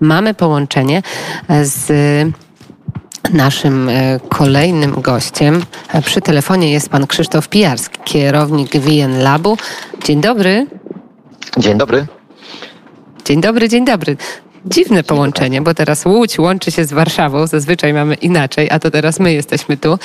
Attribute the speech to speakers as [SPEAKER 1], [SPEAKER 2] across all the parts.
[SPEAKER 1] mamy połączenie z Naszym e, kolejnym gościem e, przy telefonie jest pan Krzysztof Pijarski, kierownik VN Labu. Dzień dobry.
[SPEAKER 2] Dzień dobry.
[SPEAKER 1] Dzień dobry, dzień dobry. Dziwne połączenie, bo teraz Łódź łączy się z Warszawą, zazwyczaj mamy inaczej, a to teraz my jesteśmy tu.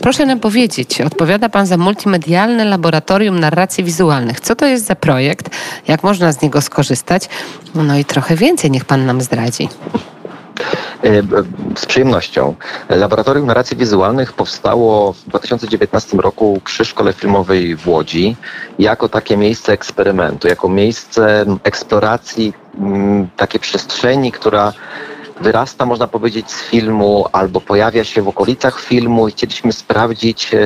[SPEAKER 1] Proszę nam powiedzieć, odpowiada Pan za multimedialne laboratorium narracji wizualnych. Co to jest za projekt? Jak można z niego skorzystać? No i trochę więcej niech Pan nam zdradzi.
[SPEAKER 2] Z przyjemnością. Laboratorium Narracji Wizualnych powstało w 2019 roku przy Szkole Filmowej w Łodzi jako takie miejsce eksperymentu, jako miejsce eksploracji takiej przestrzeni, która wyrasta, można powiedzieć, z filmu albo pojawia się w okolicach filmu i chcieliśmy sprawdzić, e,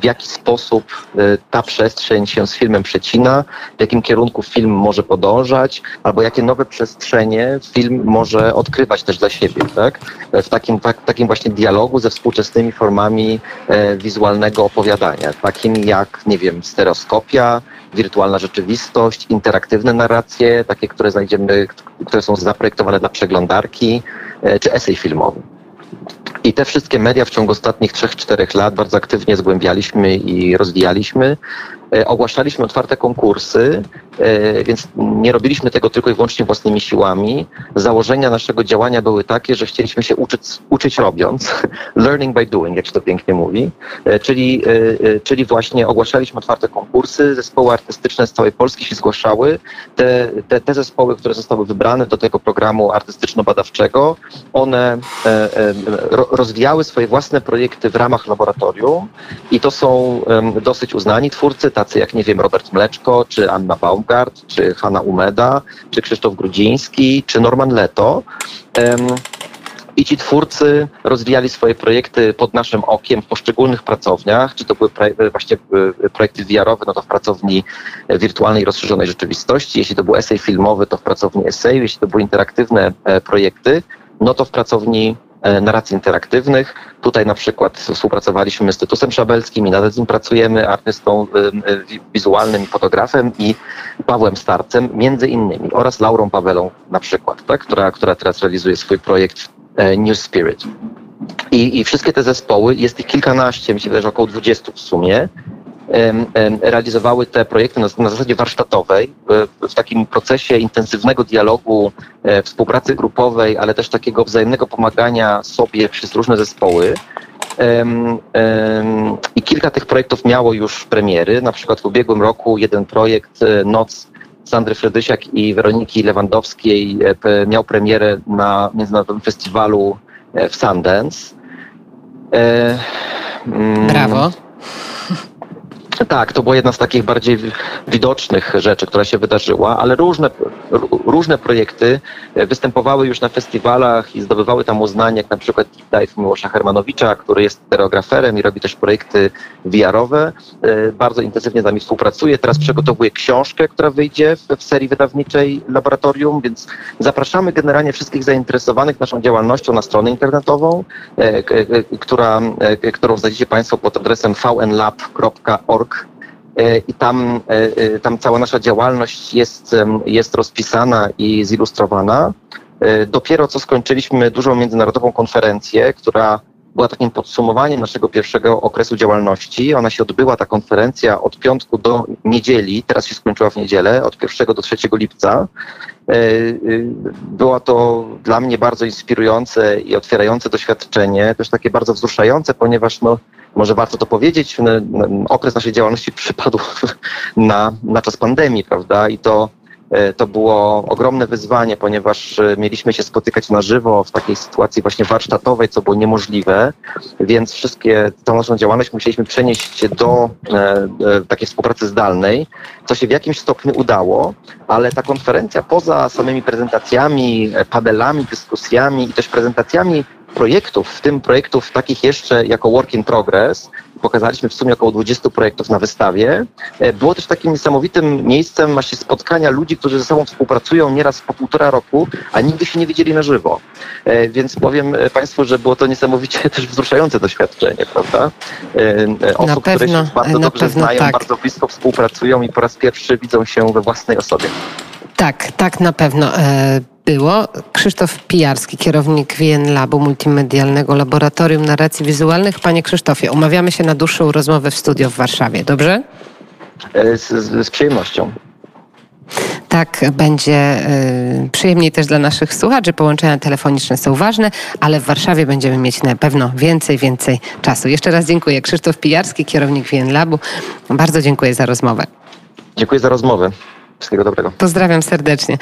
[SPEAKER 2] w jaki sposób e, ta przestrzeń się z filmem przecina, w jakim kierunku film może podążać, albo jakie nowe przestrzenie film może odkrywać też dla siebie, tak? W takim, w takim właśnie dialogu ze współczesnymi formami e, wizualnego opowiadania, takim jak, nie wiem, stereoskopia, wirtualna rzeczywistość, interaktywne narracje, takie, które znajdziemy, które są zaprojektowane dla przeglądarki, e, czy esej filmowy. I te wszystkie media w ciągu ostatnich 3-4 lat bardzo aktywnie zgłębialiśmy i rozwijaliśmy. E, ogłaszaliśmy otwarte konkursy, e, więc nie robiliśmy tego tylko i wyłącznie własnymi siłami. Założenia naszego działania były takie, że chcieliśmy się uczyć, uczyć robiąc, learning by doing, jak się to pięknie mówi, e, czyli, czyli właśnie ogłaszaliśmy otwarte konkursy, zespoły artystyczne z całej Polski się zgłaszały. Te, te, te zespoły, które zostały wybrane do tego programu artystyczno-badawczego, one rozwijały swoje własne projekty w ramach laboratorium i to są dosyć uznani twórcy, tacy jak, nie wiem, Robert Mleczko, czy Anna Baumgart, czy Hanna Umeda, czy Krzysztof Grudziński, czy Norman Leto. I ci twórcy rozwijali swoje projekty pod naszym okiem w poszczególnych pracowniach, czy to były właśnie e, projekty VR-owe, no to w pracowni wirtualnej rozszerzonej rzeczywistości, jeśli to był esej filmowy, to w pracowni eseju, jeśli to były interaktywne e, projekty, no to w pracowni E, narracji interaktywnych. Tutaj na przykład współpracowaliśmy z Tytusem Szabelskim i nadal z nim pracujemy, artystą e, e, wizualnym i fotografem i Pawłem Starcem między innymi oraz Laurą Pawelą na przykład, tak, która, która teraz realizuje swój projekt New Spirit. I, I wszystkie te zespoły, jest ich kilkanaście, myślę, że około 20 w sumie, realizowały te projekty na, zasadzie warsztatowej, w takim procesie intensywnego dialogu, e, współpracy grupowej, ale też takiego wzajemnego pomagania sobie przez różne zespoły. I kilka tych projektów miało już premiery. Na przykład w ubiegłym roku jeden projekt e, Noc Sandry Fredysiak i Weroniki Lewandowskiej e, miał premierę na Międzynarodowym Festiwalu w Sundance.
[SPEAKER 1] Mm, Brawo.
[SPEAKER 2] Tak, to była jedna z takich bardziej widocznych rzeczy, która się wydarzyła, ale różne, różne projekty e, występowały już na festiwalach i zdobywały tam uznanie, jak na przykład Deep Dive Miłosza Hermanowicza, który jest stereograferem i robi też projekty VR-owe. E, bardzo intensywnie z nami współpracuje. Teraz przygotowuje książkę, która wyjdzie w, serii wydawniczej Laboratorium, więc zapraszamy generalnie wszystkich zainteresowanych naszą działalnością na stronę internetową, e, która, którą znajdziecie Państwo pod adresem vnlab.org i tam, e, e, tam cała nasza działalność jest, jest rozpisana i zilustrowana. Dopiero co skończyliśmy dużą międzynarodową konferencję, która była takim podsumowaniem naszego pierwszego okresu działalności. Ona się odbyła, ta konferencja, od piątku do niedzieli, teraz się skończyła w niedzielę, od 1 do 3 lipca. Było to dla mnie bardzo inspirujące i otwierające doświadczenie, też takie bardzo wzruszające, ponieważ no, może warto to powiedzieć, okres naszej działalności przypadł na, na czas pandemii, prawda? I to, e, to było ogromne wyzwanie, ponieważ e, mieliśmy się spotykać na żywo w takiej sytuacji właśnie warsztatowej, co było niemożliwe, więc wszystkie, całą naszą działalność musieliśmy przenieść do e, takiej współpracy zdalnej, co się w jakimś stopniu udało, ale ta konferencja poza samymi prezentacjami, panelami, dyskusjami i też prezentacjami projektów, w tym projektów takich jeszcze jako work in progress, pokazaliśmy w sumie około 20 projektów na wystawie. E, było też takim niesamowitym miejscem właśnie spotkania ludzi, którzy ze sobą współpracują nieraz po półtora roku, a nigdy się nie widzieli na żywo. E, więc powiem e, Państwu, że było to niesamowicie też wzruszające doświadczenie, prawda? Osób, pewno, które się bardzo dobrze znają, tak. bardzo blisko współpracują i po raz pierwszy widzą się we własnej osobie.
[SPEAKER 1] Tak, tak na pewno było. Krzysztof Pijarski, kierownik WN Labu Multimedialnego Laboratorium Narracji Wizualnych. Panie Krzysztofie, umawiamy się na dłuższą rozmowę w studio w Warszawie, dobrze?
[SPEAKER 2] E, z, z, z przyjemnością.
[SPEAKER 1] Tak będzie y, przyjemniej też dla naszych słuchaczy. Połączenia telefoniczne są ważne, ale w Warszawie będziemy mieć na pewno więcej, więcej czasu. Jeszcze raz dziękuję. Krzysztof Pijarski, kierownik WN Labu. Bardzo dziękuję za rozmowę.
[SPEAKER 2] Dziękuję za rozmowę. Wszystkiego dobrego.
[SPEAKER 1] Pozdrawiam serdecznie.